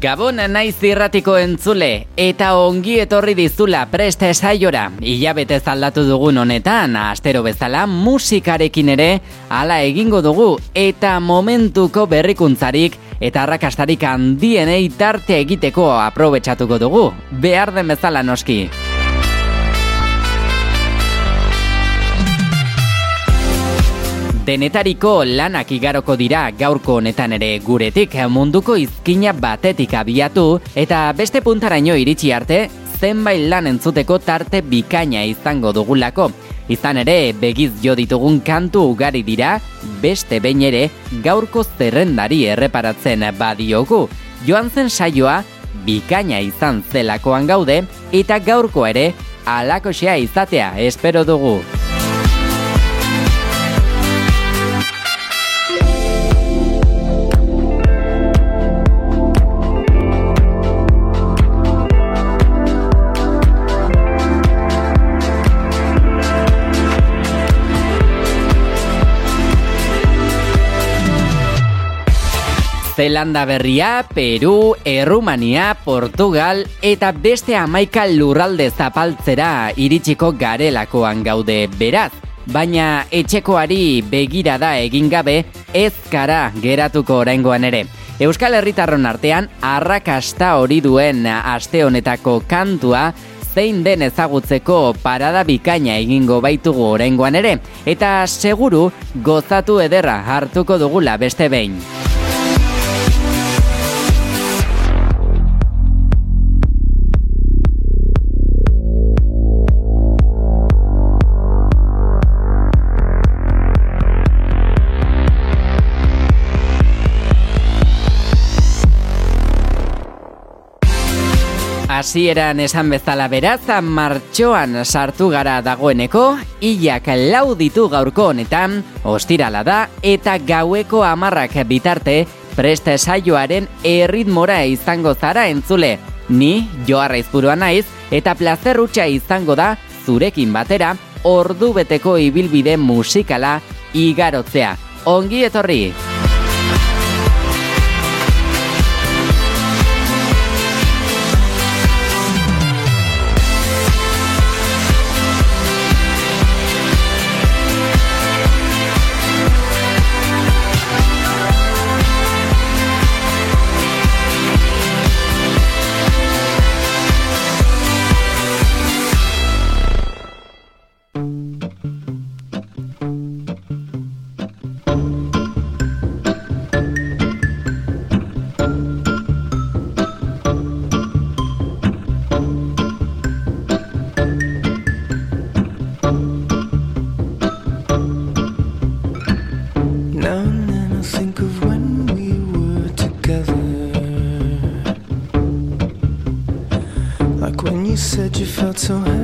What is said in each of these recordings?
Gabon naiz irratiko entzule eta ongi etorri dizula preste saiora. Ilabete aldatu dugun honetan, astero bezala musikarekin ere hala egingo dugu eta momentuko berrikuntzarik eta arrakastarik handienei tarte egiteko aprobetsatuko dugu. Behar den bezala noski. Denetariko lanak igaroko dira gaurko honetan ere guretik munduko izkina batetik abiatu eta beste puntaraino iritsi arte zenbait lan entzuteko tarte bikaina izango dugulako. Izan ere, begiz jo ditugun kantu ugari dira, beste behin ere gaurko zerrendari erreparatzen badiogu. Joan zen saioa, bikaina izan zelakoan gaude, eta gaurko ere, alakoxea izatea espero dugu. Zelanda berria, Peru, Errumania, Portugal eta beste amaika lurralde zapaltzera iritsiko garelakoan gaude beraz. Baina etxekoari begira da egin gabe ez kara geratuko oraingoan ere. Euskal Herritarron artean arrakasta hori duen aste honetako kantua zein den ezagutzeko parada bikaina egingo baitugu oraingoan ere eta seguru gozatu ederra hartuko dugula beste behin. Hasieran esan bezala beraz, martxoan sartu gara dagoeneko, hilak lau ditu gaurko honetan, ostirala da, eta gaueko amarrak bitarte, preste saioaren erritmora izango zara entzule. Ni, joarra izburua naiz, eta plazer izango da, zurekin batera, ordu beteko ibilbide musikala igarotzea. Ongi etorri! to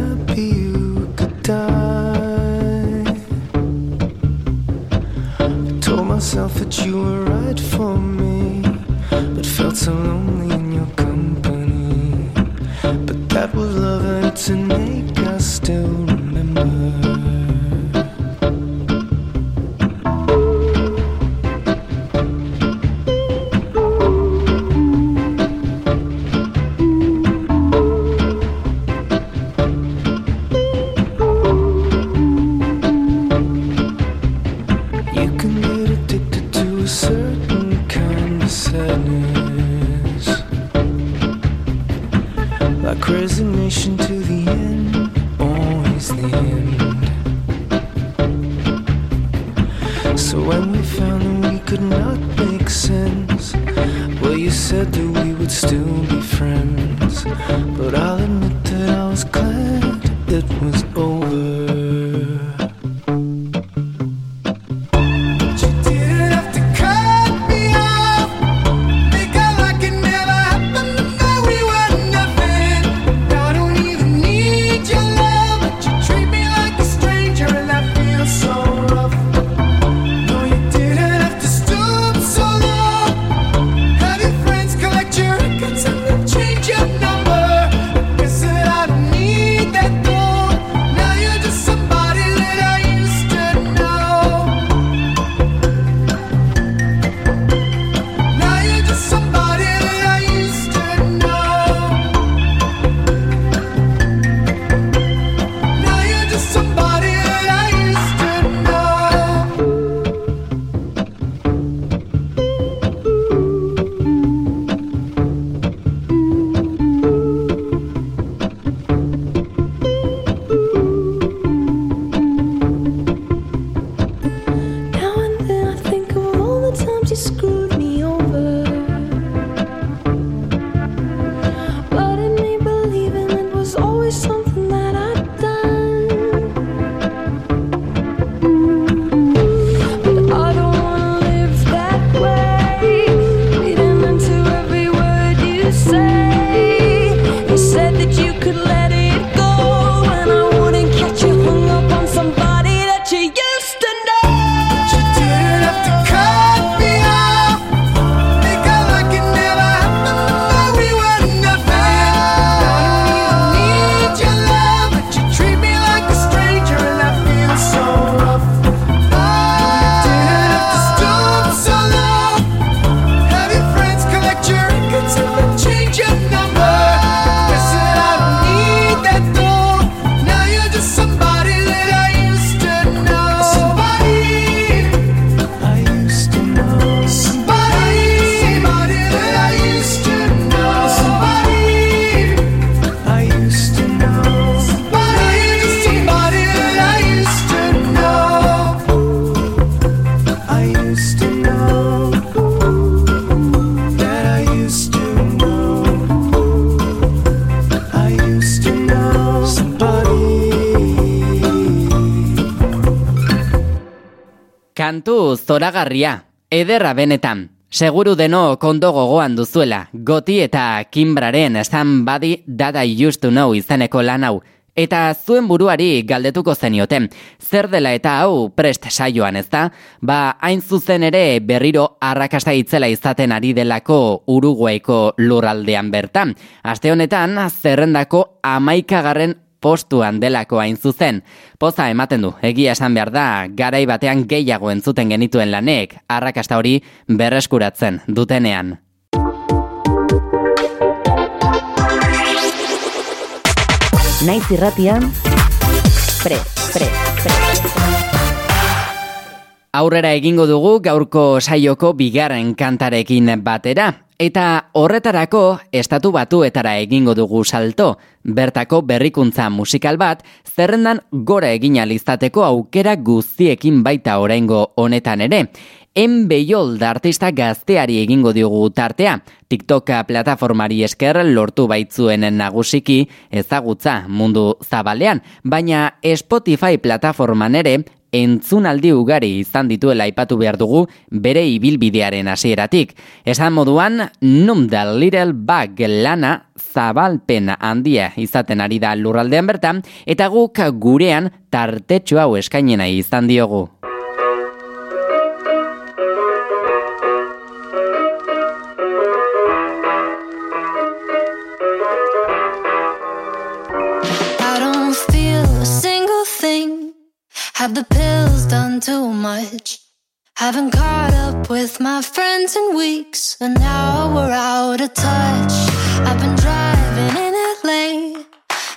zoragarria, ederra benetan. Seguru deno kondo gogoan duzuela, goti eta kimbraren esan badi dada used to know izeneko lan hau. Eta zuen buruari galdetuko zenioten, zer dela eta hau prest saioan ez da? Ba, hain zuzen ere berriro arrakasta itzela izaten ari delako Uruguaiko lurraldean bertan. Aste honetan, zerrendako amaikagarren postuan delako hain zuzen. Poza ematen du, egia esan behar da, garai batean gehiago entzuten genituen lanek, arrakasta hori berreskuratzen dutenean. Naiz irratian, pre, pre, pre. Aurrera egingo dugu gaurko saioko bigarren kantarekin batera, Eta horretarako estatu batuetara egingo dugu salto, bertako berrikuntza musikal bat, zerrendan gora egina liztateko aukera guztiekin baita oraingo honetan ere. Enbeiol da artista gazteari egingo diogu tartea, TikToka plataformari esker lortu baitzuen nagusiki ezagutza mundu zabalean, baina Spotify plataforman ere entzunaldi ugari izan dituela aipatu behar dugu bere ibilbidearen hasieratik. Esan moduan, num da little bag lana zabalpen handia izaten ari da lurraldean bertan, eta guk gurean tartetxo hau eskainena izan diogu. Have the done too much? Haven't caught up with my friends in weeks, and now we're out of touch. I've been driving in LA,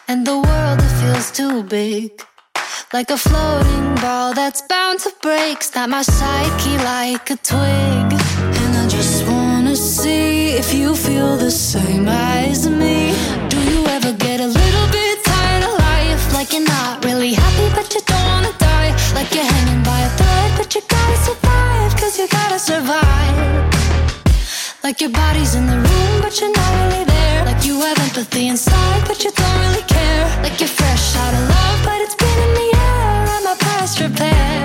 and the world it feels too big. Like a floating ball that's bound to break. Snap my psyche like a twig. And I just wanna see if you feel the same as me. Do you ever get a little bit tired of life? Like you're not really happy, but you like you're hanging by a thread, but you gotta survive, cause you gotta survive. Like your body's in the room, but you're not really there. Like you have empathy inside, but you don't really care. Like you're fresh out of love, but it's been in the air. I'm a past repair.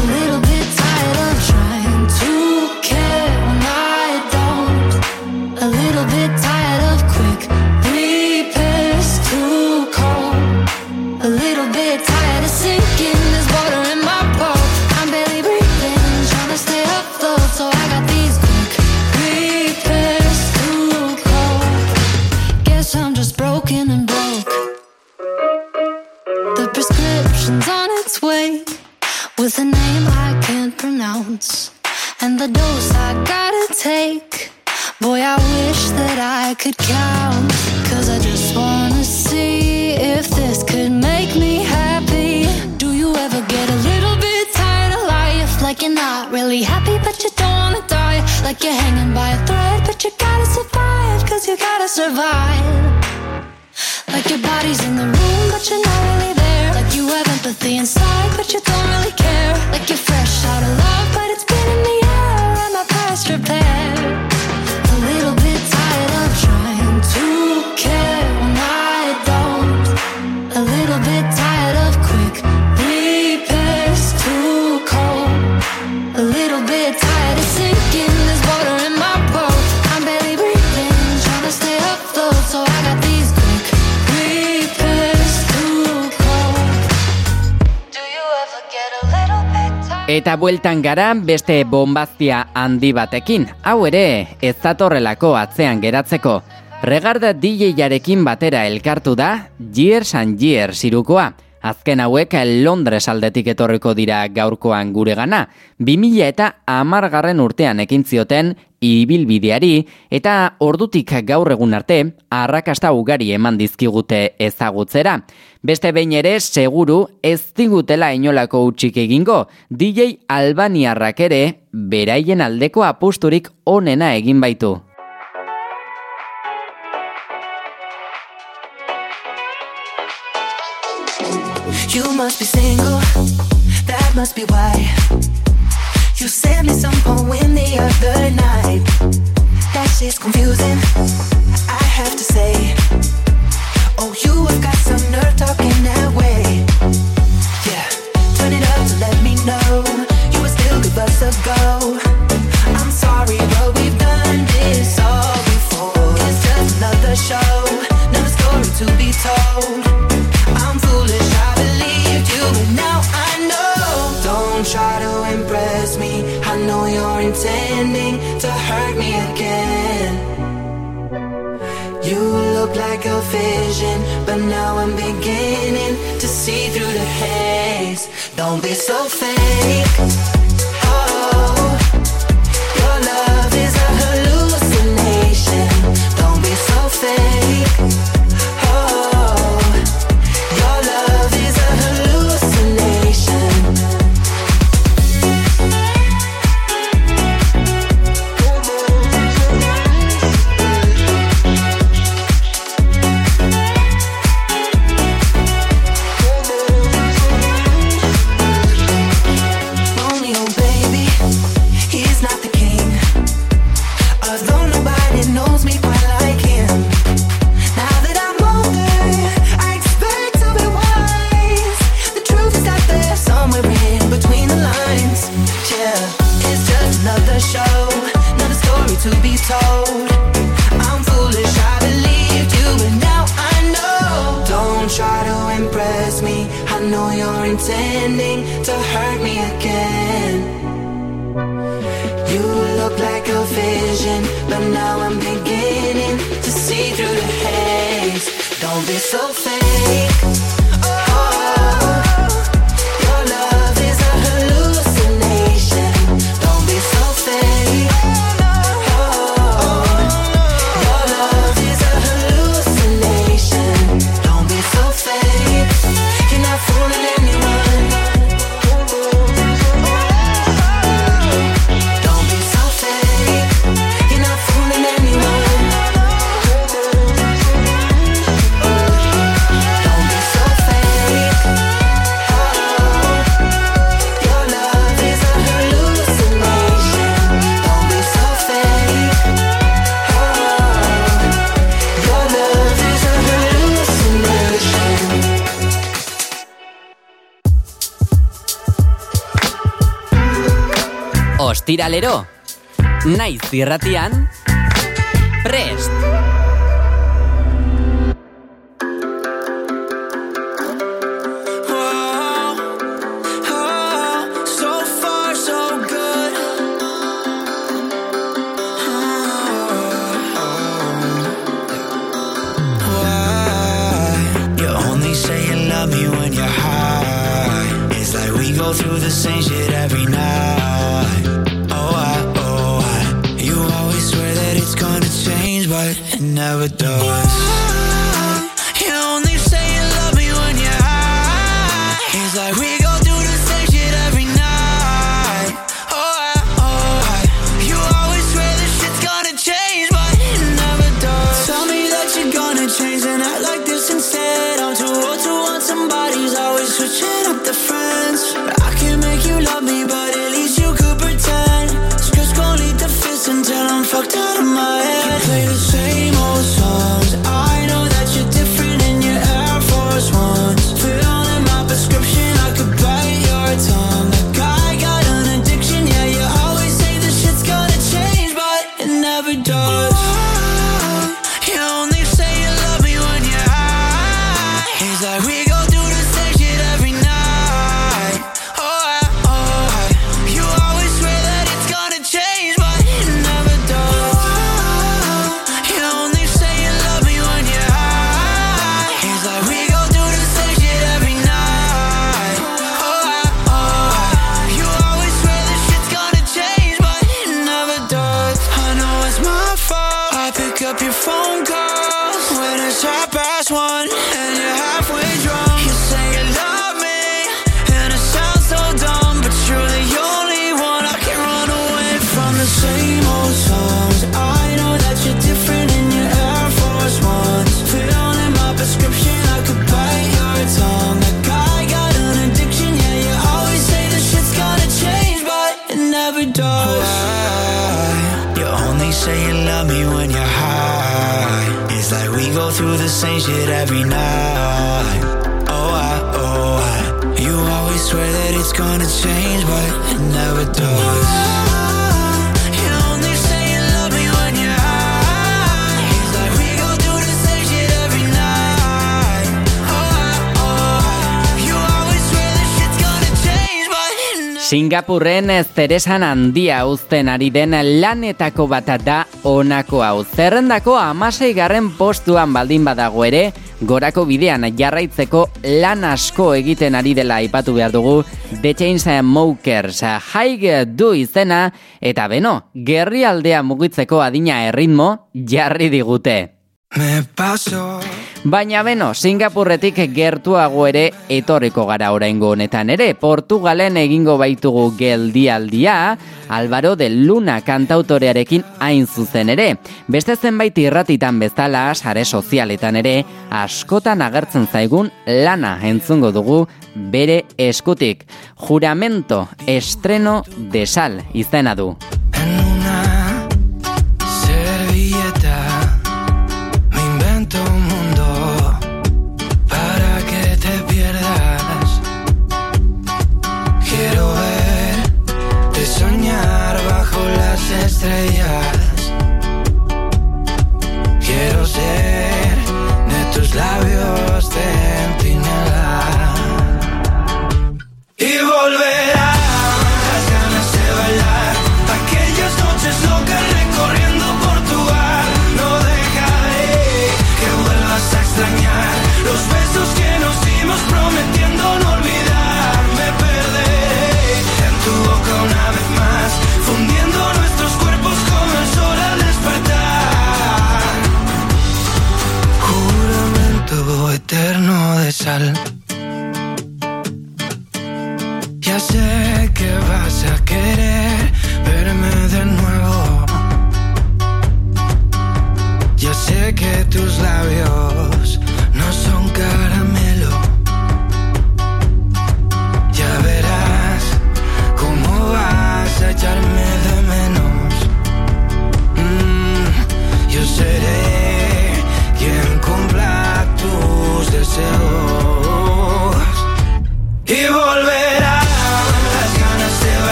A little bit tired of trying to care when I don't. A little bit tired with a name I can't pronounce. And the dose I gotta take. Boy, I wish that I could count. Cause I just wanna see if this could make me happy. Do you ever get a little bit tired of life? Like you're not really happy, but you don't wanna die. Like you're hanging by a thread, but you gotta survive. Cause you gotta survive. Like your body's in the room, but you're not really there. You have empathy inside, but you don't really care. Like you're fresh out of love, but it's Eta bueltan gara beste bombaztia handi batekin. Hau ere, ez datorrelako atzean geratzeko. Regarda DJ-jarekin batera elkartu da Years and Years irukoa. Azken hauek Londres aldetik etorriko dira gaurkoan gure gana. 2000 eta amargarren urtean ekin zioten ibilbideari eta ordutik gaur egun arte arrakasta ugari eman dizkigute ezagutzera. Beste behin ere seguru ez digutela inolako utxik egingo, DJ Albaniarrak ere beraien aldeko apusturik onena egin baitu. You must be single, that must be why. You sent me some poem the other night. That shit's confusing, I have to say. Oh, you have got some Don't be so fake. Ostiralero. Naiz irratian, prest! Singapurren zeresan handia uzten ari den lanetako bat da onako hau. Zerrendako amasei garren postuan baldin badago ere, gorako bidean jarraitzeko lan asko egiten ari dela aipatu behar dugu The Chains Mokers haig du izena eta beno, gerri aldea mugitzeko adina erritmo jarri digute. Me paso Baina beno, Singapurretik gertuago ere etorriko gara oraingo honetan ere. Portugalen egingo baitugu geldialdia, Alvaro de Luna kantautorearekin hain zuzen ere. Beste zenbait irratitan bezala, sare sozialetan ere, askotan agertzen zaigun lana entzungo dugu bere eskutik. Juramento estreno de sal izena du. estrellas Ya sé que vas a querer verme de nuevo. Ya sé que tus labios no son caros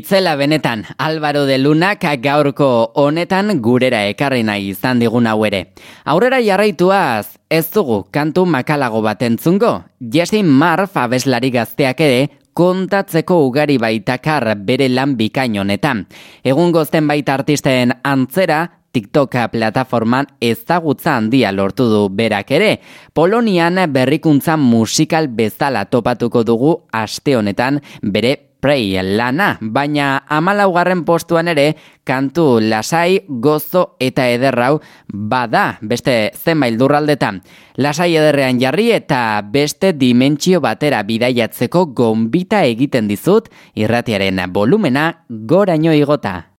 Itzela benetan, Álvaro de Lunak gaurko honetan gurera ekarri nahi izan digun hau ere. Aurrera jarraituaz, ez dugu kantu makalago bat entzungo. Jesse Marf abeslari gazteak ere, kontatzeko ugari baitakar bere lan bikain honetan. Egun gozten baita artisten antzera, TikToka plataforman ezagutza handia lortu du berak ere. Polonian berrikuntza musikal bezala topatuko dugu aste honetan bere Prey lana, baina amalaugarren postuan ere kantu lasai, gozo eta ederrau bada beste zenbait lurraldetan. Lasai ederrean jarri eta beste dimentsio batera bidaiatzeko gonbita egiten dizut irratiaren volumena goraino igota.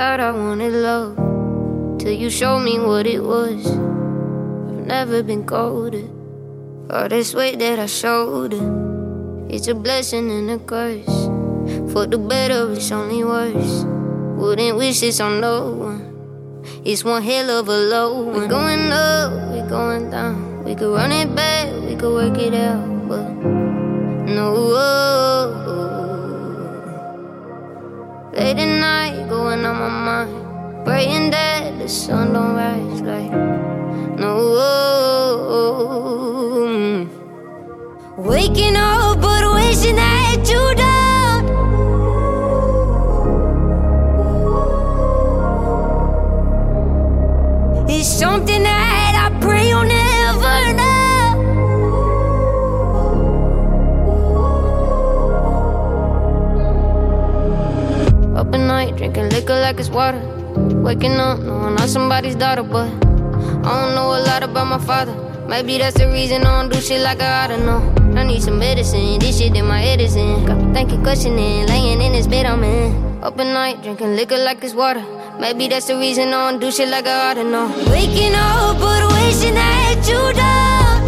Thought I wanted love till you showed me what it was. I've never been colder. All this weight that I shoulder, it's a blessing and a curse. For the better, it's only worse. Wouldn't wish this on no one. It's one hell of a low one. We're going up, we're going down. We could run it back, we could work it out, but no. Late at night, going on my mind. Praying that the sun don't rise like no. Waking up, but wishing that you don't. It's something that Up at night, drinking liquor like it's water. Waking up, knowing I'm somebody's daughter, but I don't know a lot about my father. Maybe that's the reason I don't do shit like I oughta know. I need some medicine, this shit in my head is in. Got me thinking, questioning, laying in this bed I'm in. Up at night, drinking liquor like it's water. Maybe that's the reason I don't do shit like I oughta know. Waking up, but wishing that you don't.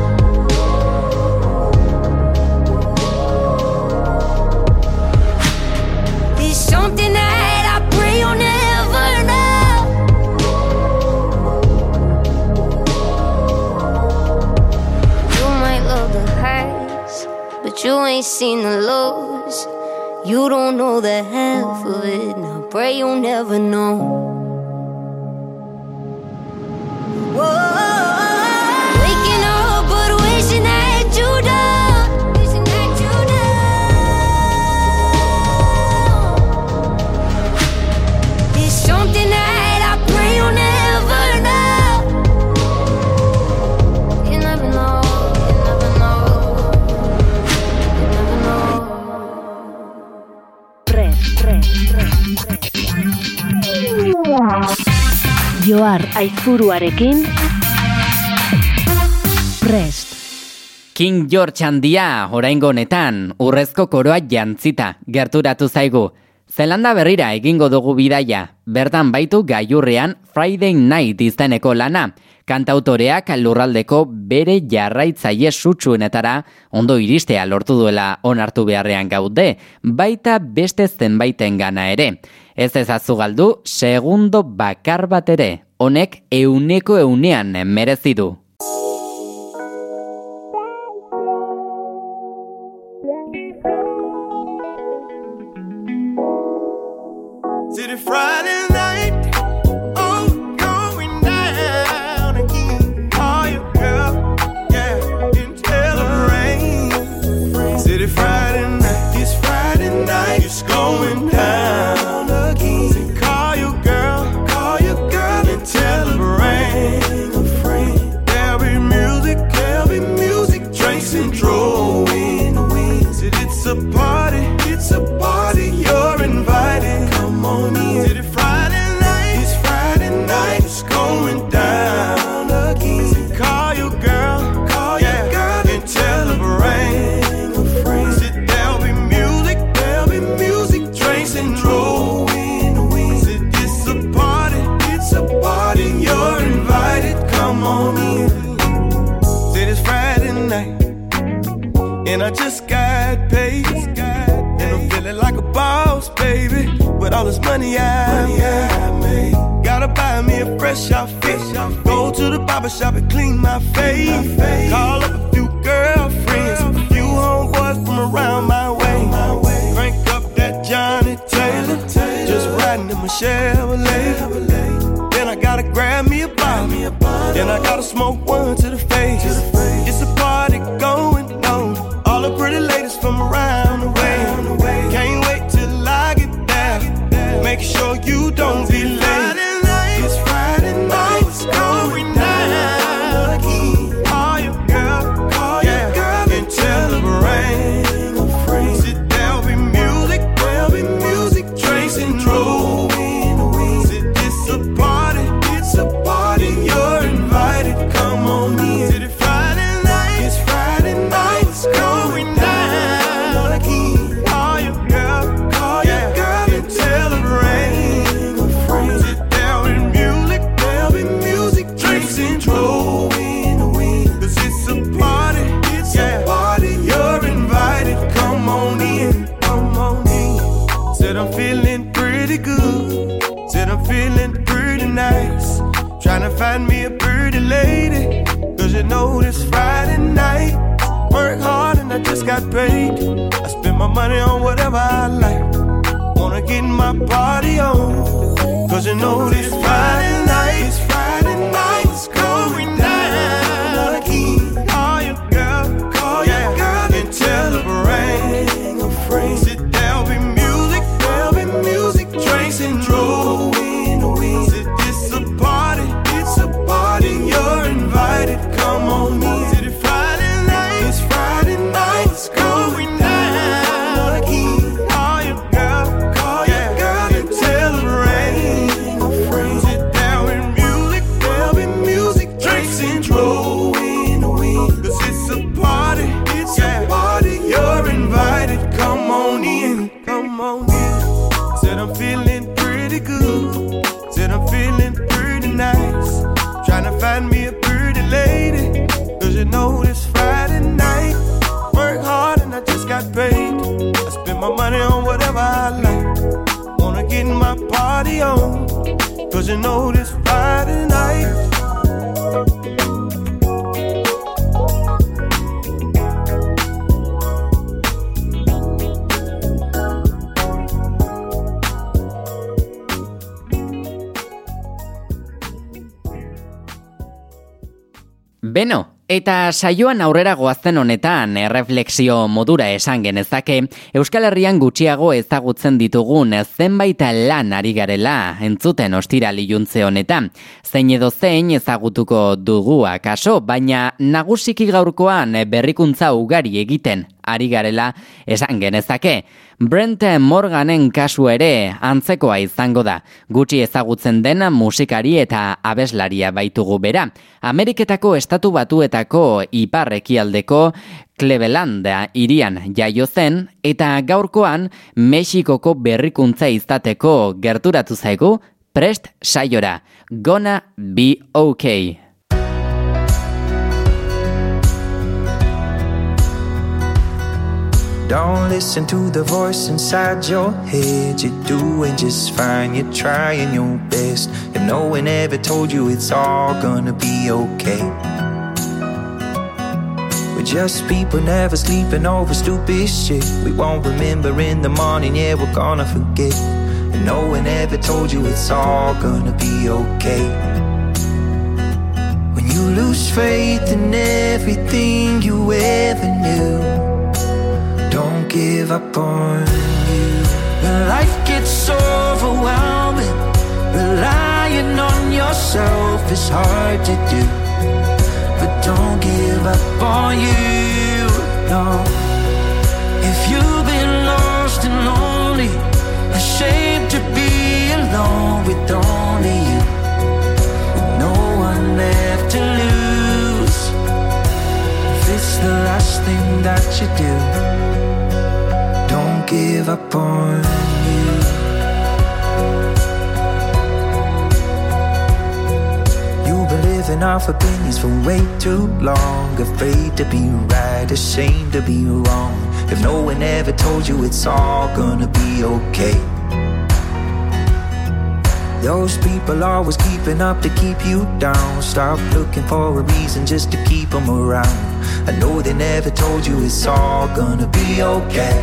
You ain't seen the lows. You don't know the half of it. I pray you'll never know. Joar aizuruarekin Prest. King George handia oraingo honetan urrezko koroa jantzita gerturatu zaigu. Zelanda berrira egingo dugu bidaia, bertan baitu gaiurrean Friday Night izeneko lana. Kantautoreak lurraldeko bere jarraitzaile sutsuenetara ondo iristea lortu duela onartu beharrean gaude, baita beste zenbaiten gana ere. Ez ezazu galdu, segundo bakar bat ere, honek euneko eunean merezi du. Friday Beno, eta saioan aurrera goazten honetan erreflexio modura esan genezake, Euskal Herrian gutxiago ezagutzen ditugun zenbait lan ari garela entzuten ostira liuntze honetan. Zein edo zein ezagutuko dugu akaso, baina nagusiki gaurkoan berrikuntza ugari egiten ari garela esan genezake. Brent Morganen kasu ere antzekoa izango da. Gutxi ezagutzen dena musikari eta abeslaria baitugu bera. Ameriketako estatu batuetako iparrekialdeko Clevelanda irian jaio zen eta gaurkoan Mexikoko berrikuntza izateko gerturatu zaigu prest saiora. Gona be okay. Don't listen to the voice inside your head. You're doing just fine, you're trying your best. If no one ever told you it's all gonna be okay. We're just people never sleeping over stupid shit. We won't remember in the morning, yeah, we're gonna forget. And no one ever told you it's all gonna be okay When you lose faith in everything you ever knew give up on you. Life gets overwhelming. Relying on yourself is hard to do. But don't give up on you. No. If you've been off of for way too long. Afraid to be right, ashamed to be wrong. If no one ever told you it's all gonna be okay. Those people always keeping up to keep you down. Stop looking for a reason just to keep them around. I know they never told you it's all gonna be okay.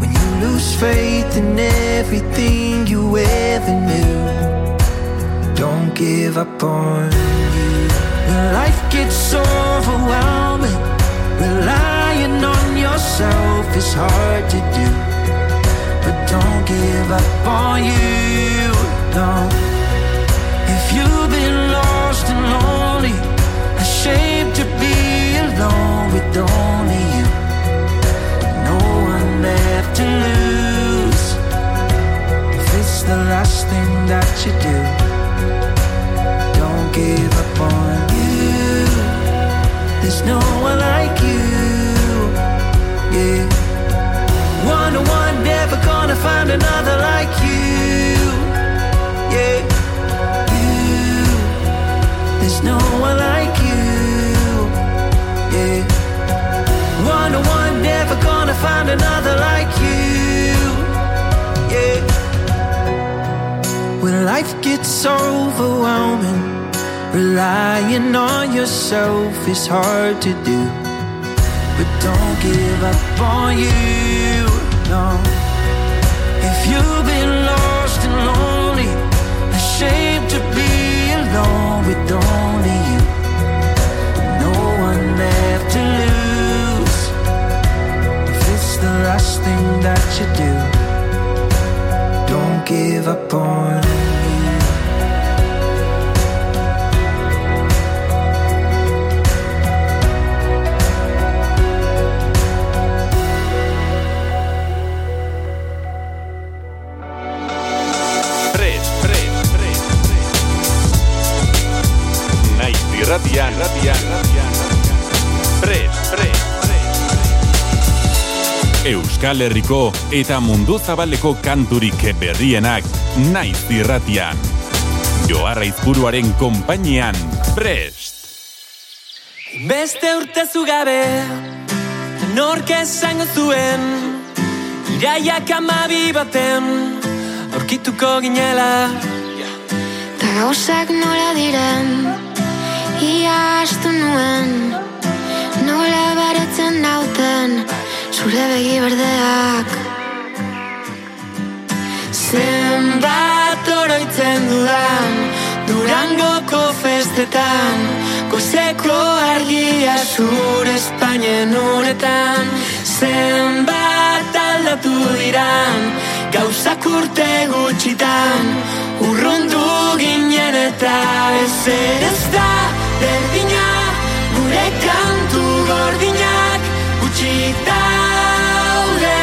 When you lose faith in everything you ever knew don't give up on you. When life gets overwhelming, relying on yourself is hard to do but don't give up on you. No. If you've been lost and lonely, ashamed to be alone with only you, no one left to lose. If it's the last thing that you do, give up on you. There's no one like you. Yeah. One on one, never gonna find another like you. Yeah, you. There's no one like you. Yeah, one on one, never gonna find another like you. Yeah. When life gets overwhelming, relying on yourself is hard to do. But don't give up on you no. If you've been lost and lonely, ashamed to be alone with only you, no one left to lose. If it's the last thing that you do, don't give up on irratian, irratian, irratian. Pres, pres, Euskal Herriko eta mundu zabaleko kanturik berrienak naiz irratian. Joarra izburuaren konpainian, prest! Beste urte zugabe, nork esango zuen, iraiak amabi baten, aurkituko ginela. Ta gauzak nola diren, Ia astu nuen Nola baretzen nauten Zure begi berdeak. Zenbat oroitzen dudan Durangoko festetan Goizeko argia zure Espainien uretan. Zenbat aldatu diran Gauzak urte gutxitan Urrundu ginen eta ez ez da berdina gure kantu gordinak utxik daude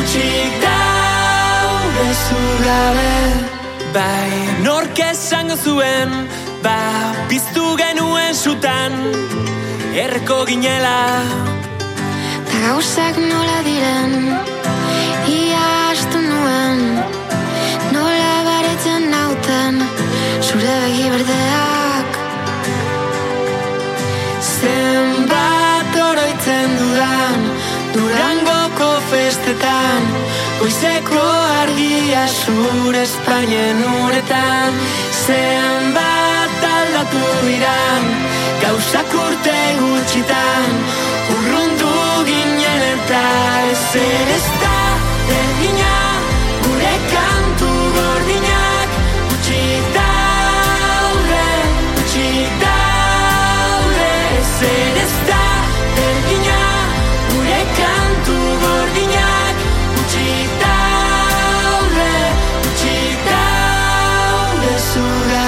utxik daude zugabe bai nork esango zuen ba piztu genuen sutan erreko ginela. Ta gauzak nola diren ia astu nuen nola baretzen nauten zure begi berdea oroitzen dudan Durangoko festetan Goizeko argia zur Espainien uretan. Zenbat aldatu diran Gauzak urte gutxitan. Urrundu ginen eta ez ere ez da Erdina gure kantu gordinak Gutxita zer ez da berdina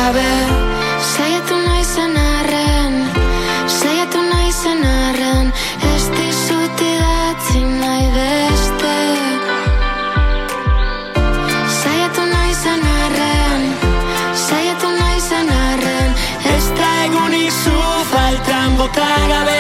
zugabe Zaiatu nahi zen arren Zaiatu nahi zen arren Ez dizut idatzi nahi beste Zaiatu nahi zen arren Zaiatu nahi zen arren Ez da egunik zu faltan bota gabe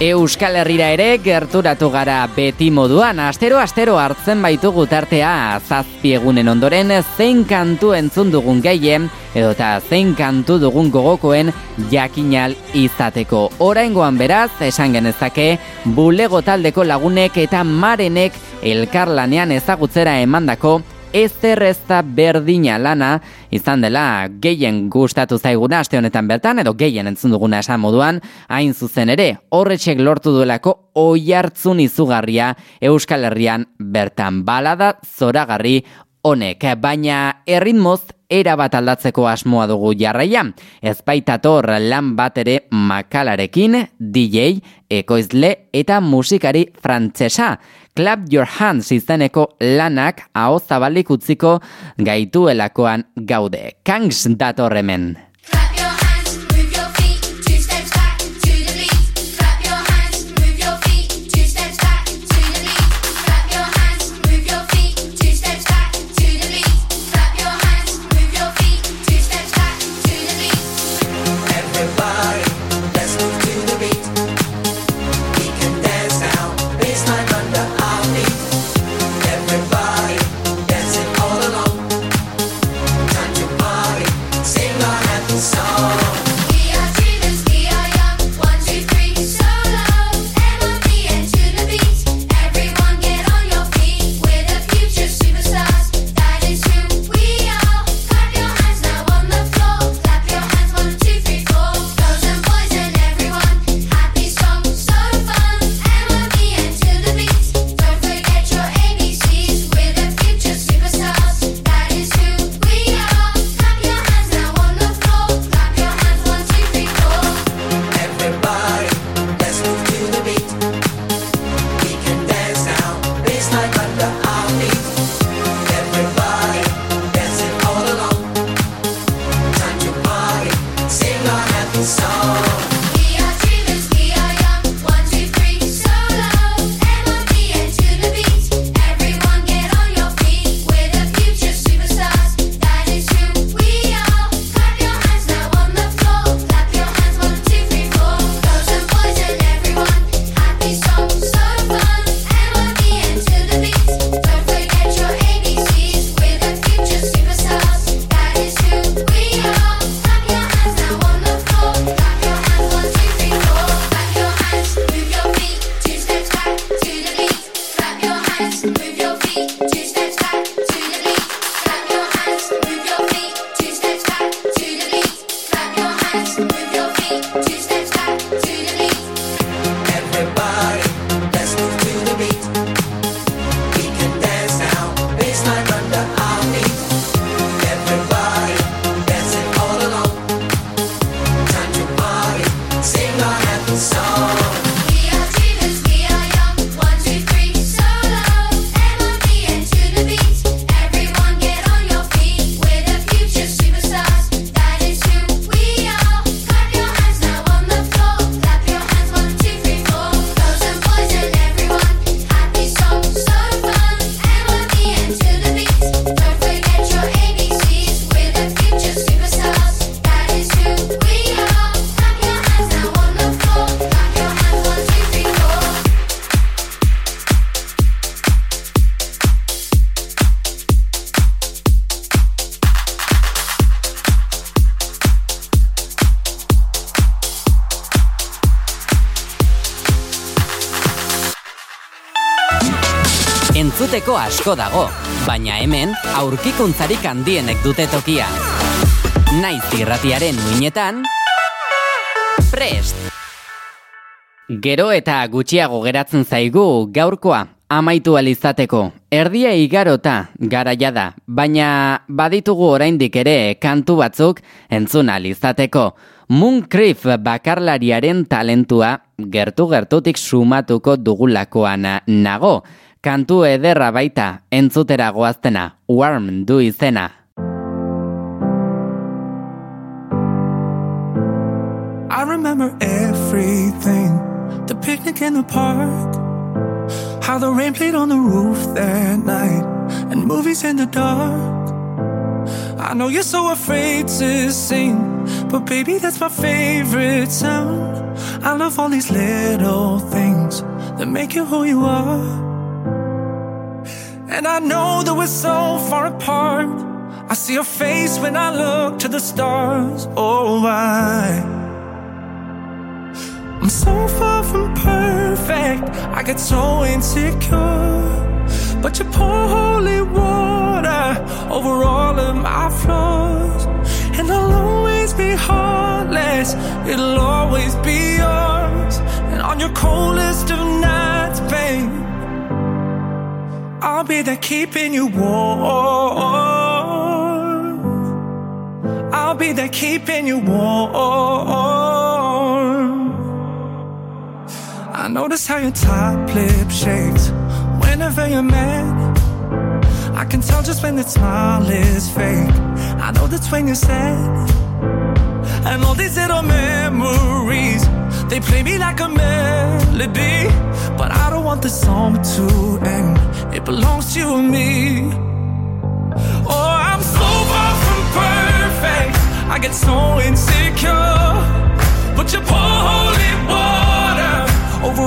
Euskal Herrira ere gerturatu gara beti moduan, astero-astero hartzen baitugu tartea zazpi egunen ondoren zein kantu entzun dugun gehien, edota zein kantu dugun gogokoen jakinal izateko. Oraingoan beraz, esan genezake, bulego taldeko lagunek eta marenek elkarlanean ezagutzera emandako ezer ez da berdina lana izan dela gehien gustatu zaiguna aste honetan bertan edo gehien entzun duguna esan moduan hain zuzen ere horretxek lortu duelako oihartzun izugarria Euskal Herrian bertan balada zoragarri honek baina erritmoz era bat aldatzeko asmoa dugu jarraian. Ez baitator lan bat ere makalarekin, DJ, ekoizle eta musikari frantsesa. Clap Your Hands izeneko lanak hau zabalik utziko gaituelakoan gaude. Kangs datorremen. Entzuteko asko dago, baina hemen aurkikuntzarik handienek dute tokia. Naiz irratiaren uinetan, prest! Gero eta gutxiago geratzen zaigu gaurkoa amaitu alizateko. Erdia igarota garaia da, baina baditugu oraindik ere kantu batzuk entzun alizateko. Moon Crif bakarlariaren talentua gertu gertutik sumatuko dugulakoan nago kantu ederra baita entzutera goaztena, warm du izena. I remember everything The picnic in the park How the rain played on the roof that night And movies in the dark I know you're so afraid to sing But baby, that's my favorite sound I love all these little things that make you who you are. And I know that we're so far apart. I see your face when I look to the stars. Oh, I. I'm so far from perfect. I get so insecure. But you pour holy water over all of my flaws. And I'll always be heartless. It'll always be yours. And on your coldest of nights, babe, I'll be there keeping you warm. I'll be there keeping you warm. I notice how your top lip shakes whenever you're mad. I can tell just when that smile is fake. I know that's when you're sad. And all these little memories, they play me like a melody. But I don't want the song to end. It belongs to you and me. Oh, I'm so far from perfect. I get so insecure. But you pour holy water over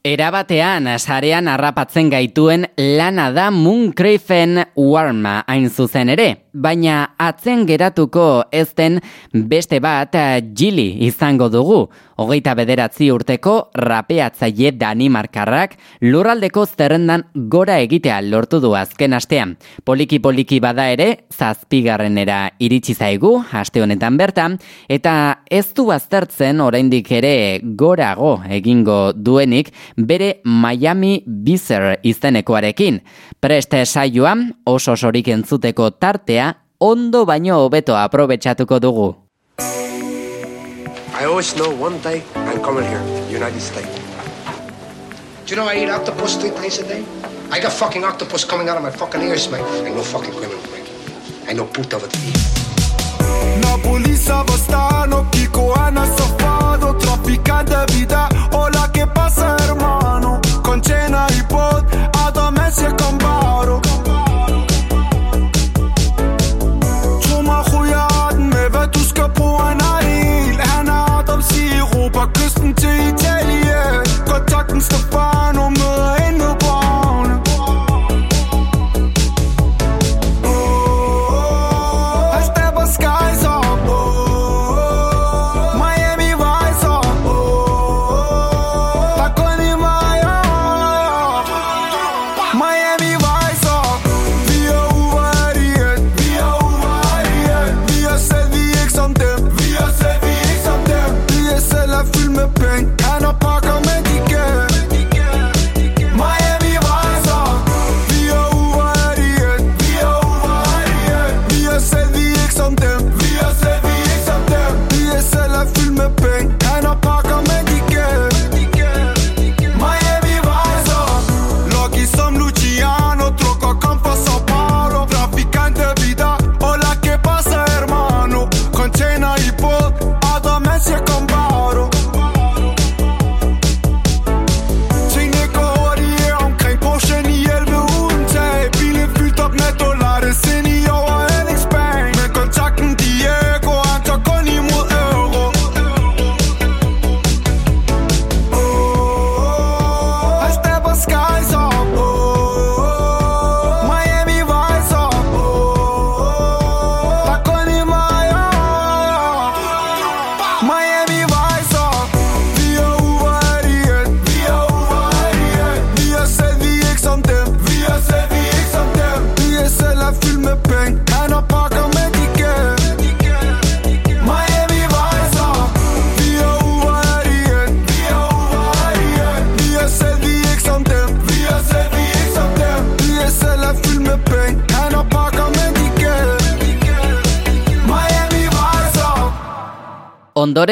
Erabatean, sarean harrapatzen gaituen lana da Mooncraven Warma hain zuzen ere, baina atzen geratuko ez den beste bat Gili izango dugu. Hogeita bederatzi urteko rapeatzaile Danimarkarrak lurraldeko zerrendan gora egitea lortu du azken astean. Poliki-poliki bada ere, zazpigarrenera iritsi zaigu, aste honetan bertan, eta ez du aztertzen oraindik ere gorago egingo duenik bere Miami Bizer izenekoarekin. Preste saioan oso sorik entzuteko tartea ondo baino hobeto aprobetxatuko dugu. I always know one day I'm coming here, United States. Do you know I eat octopus three times a day? I got fucking octopus coming out of my fucking ears, mate. I no fucking criminal, mate. I no puta with Na polizia vă sta în ochii cu Ana Safado Traficante de vida, hola, ¿qué pasa, hermano? Con cena y pot, a Messi e con Baro Stefano møder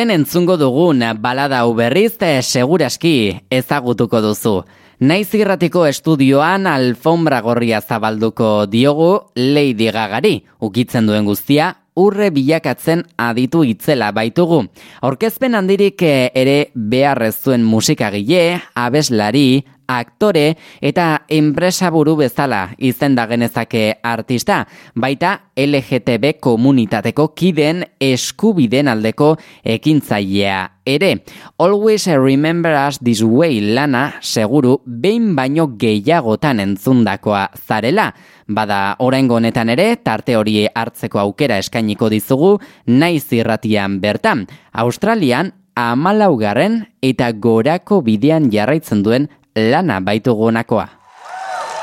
Ondoren entzungo dugun balada hau berriz seguraski ezagutuko duzu. Naiz irratiko estudioan alfombra gorria zabalduko diogu Lady Gagari, ukitzen duen guztia urre bilakatzen aditu itzela baitugu. Aurkezpen handirik ere beharrez zuen musikagile, abeslari, aktore eta enpresa buru bezala izenda genezake artista, baita LGTB komunitateko kiden eskubiden aldeko ekintzailea ere. Always remember us this way lana seguru behin baino gehiagotan entzundakoa zarela. Bada oraingo honetan ere tarte hori hartzeko aukera eskainiko dizugu naiz irratian bertan. Australian amalaugarren eta gorako bidean jarraitzen duen lana baitu gonakoa.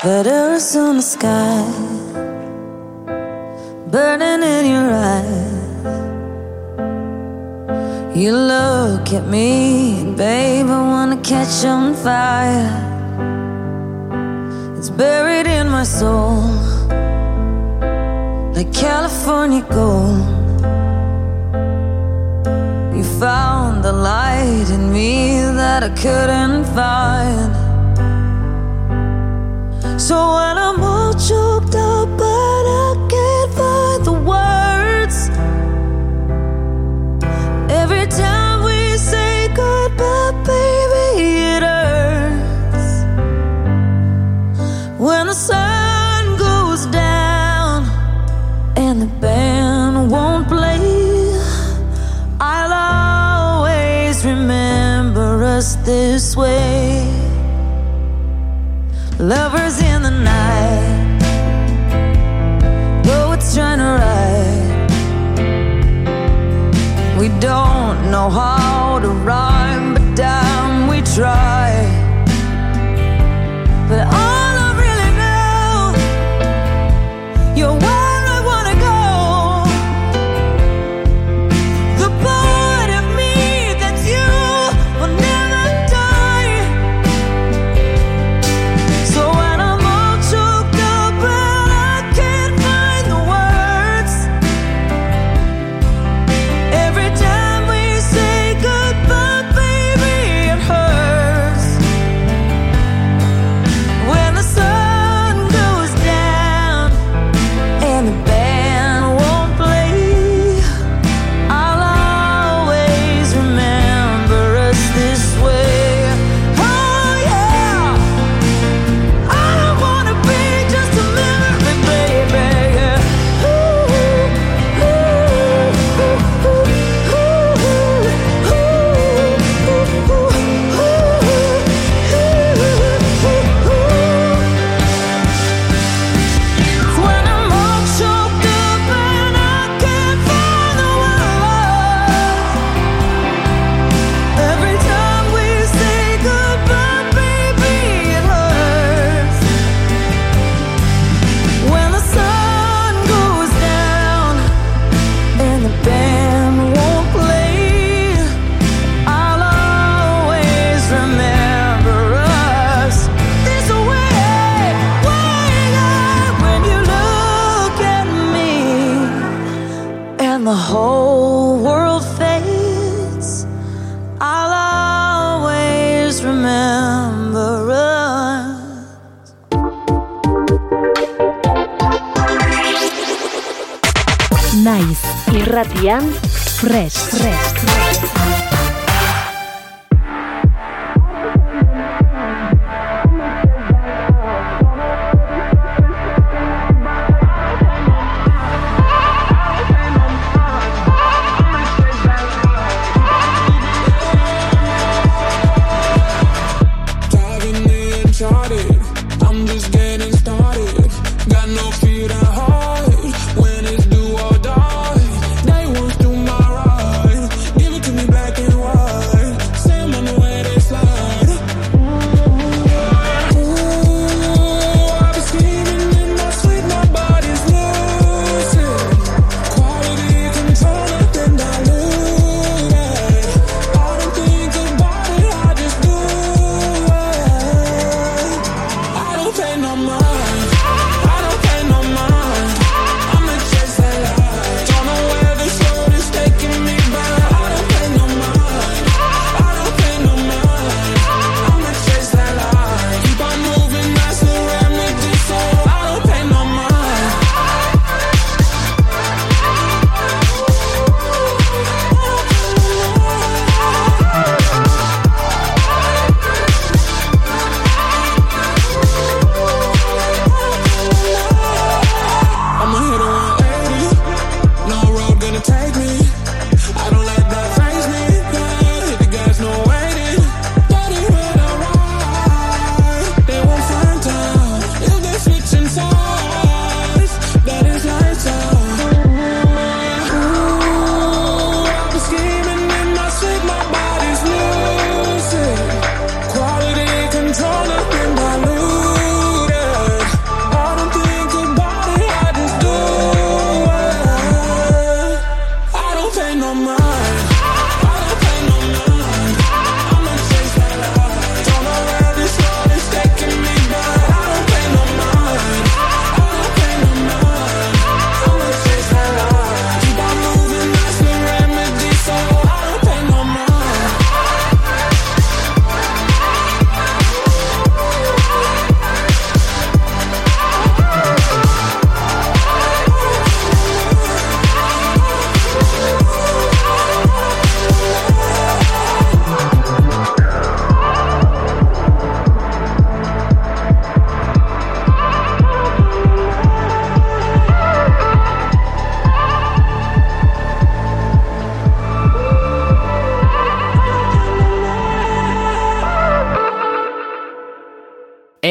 That Arizona sky burning in your eyes. You look at me, babe, I wanna catch on fire. It's buried in my soul, like California gold. You found the light in me that I couldn't find. So when I'm all choked up, but I can't find the words. Every time we say goodbye, baby, it hurts. When the sun goes down and the band won't play, I'll always remember us this way. Lovers in the night, poets trying to write. We don't know how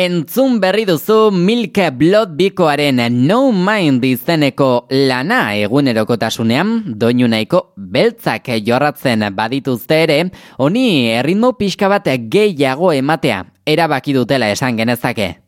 Entzun berri duzu Milk Blood bikoaren No Mind izeneko lana egunerokotasunean, doinu nahiko beltzak jorratzen badituzte ere, honi erritmo pixka bat gehiago ematea, erabaki dutela esan genezake.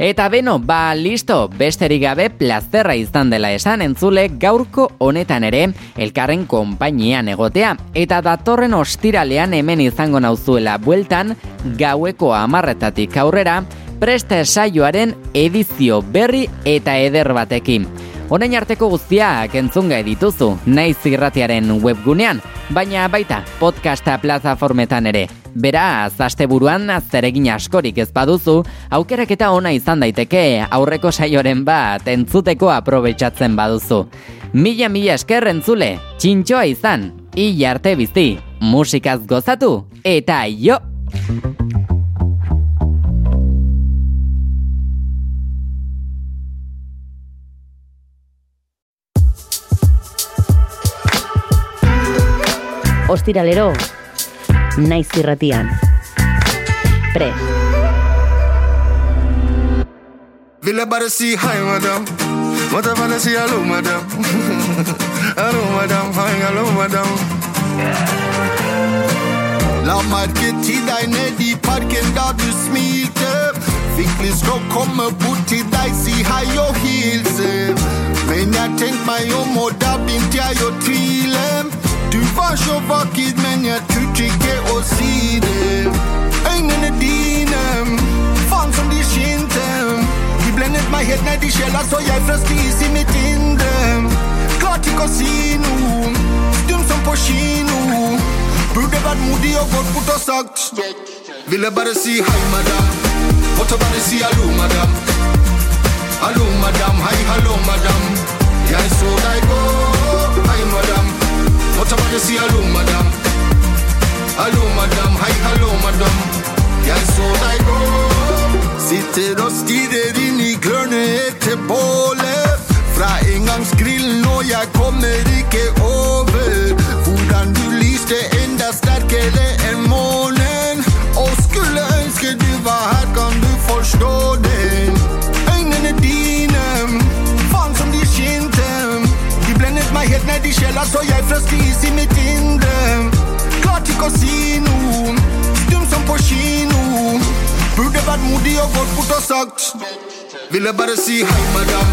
Eta beno, ba, listo, besterik gabe plazerra izan dela esan entzule gaurko honetan ere elkarren konpainian egotea. Eta datorren ostiralean hemen izango nauzuela bueltan gaueko amarretatik aurrera preste saioaren edizio berri eta eder batekin. Honein arteko guztiak entzunga dituzu, naiz irratiaren webgunean, baina baita podcasta plataformetan ere. Beraz, asteburuan zeregin askorik ez baduzu, aukerak eta ona izan daiteke aurreko saioren bat entzuteko aprobetsatzen baduzu. Mila mila esker entzule, txintxoa izan, hila arte bizti, musikaz gozatu, eta jo! Ostiralero, Naiz irratian. Pre. Villa baresi hi madam. Mata baresi alo madam. alo madam, hi alo madam. La marketid är i parken där du smilter. Fickliskropp kommer bort till dig, si hi yo heels Men jag tänk mig om och där bint jag och tvilem. Du så men jag turte och å si det Øynene dine, faen som de skinte. De blendet meg helt ned i sjela, så jeg frøs is i mitt indre Klarte ikke å si noe, stum som på kino. Burde vært modig og gått bort og sagt Ville bare si hei madam. Måtte bare si hallo madam. Hallo madam, hei hallo madam. Jeg så deg gå, hei madam. What about you see hello madam? Hello madam, hi hello madam. Yan så dig gå Sitter och stirrar in i glörnet till bålet Fra engangsgrillen och jag kommer icke över Hvordan du lyste enda starkare än månen Och skulle önska du var här kan du förstå den Ögonen är dina sjela, så jeg frøs is i mitt indre Klarte ikke å si noe, stum som på kino. Burde vært modig og gått bort og sagt Ville bare si hei madam.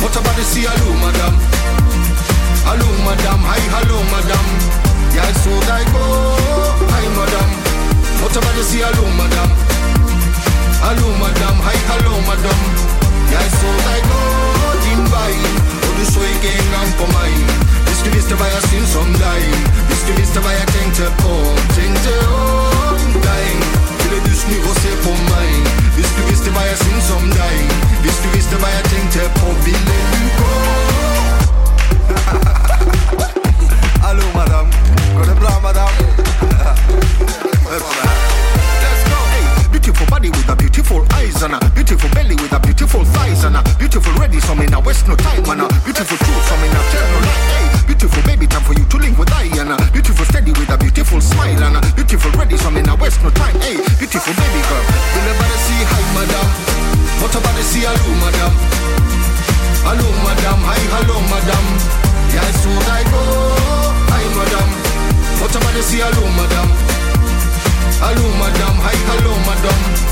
Måtte bare si hallo madam. Hallo madam, hei hallo madam. Jeg så deg gå, hei madam. Måtte bare si hallo madam. Hallo madam, hei hallo madam. Jeg så deg gå din vei Du så ikke engang på meg Hvis du visste hva jeg syns om deg Hvis du visste hva jeg tenkte på Tenkte om deg Ville du snu og se på meg Hvis du visste hva jeg syns om deg Hvis du visste hva jeg tenkte på Ville du gå Hallo madam. Går det bra madam? body with a beautiful eyes and a beautiful belly with a beautiful thighs and a beautiful ready some me a waste no time and a beautiful truth some me a tell no lie hey. Beautiful baby time for you to link with I and a beautiful steady with a beautiful smile and a beautiful ready some me a waste no time hey. Beautiful baby girl. Will everybody see hi madam. What about the see hello madam. Hello madam. Hi hello madam. Jeg så deg gå Hi madam. What about the see hello madam. Hallo madam, Hi, hello, madam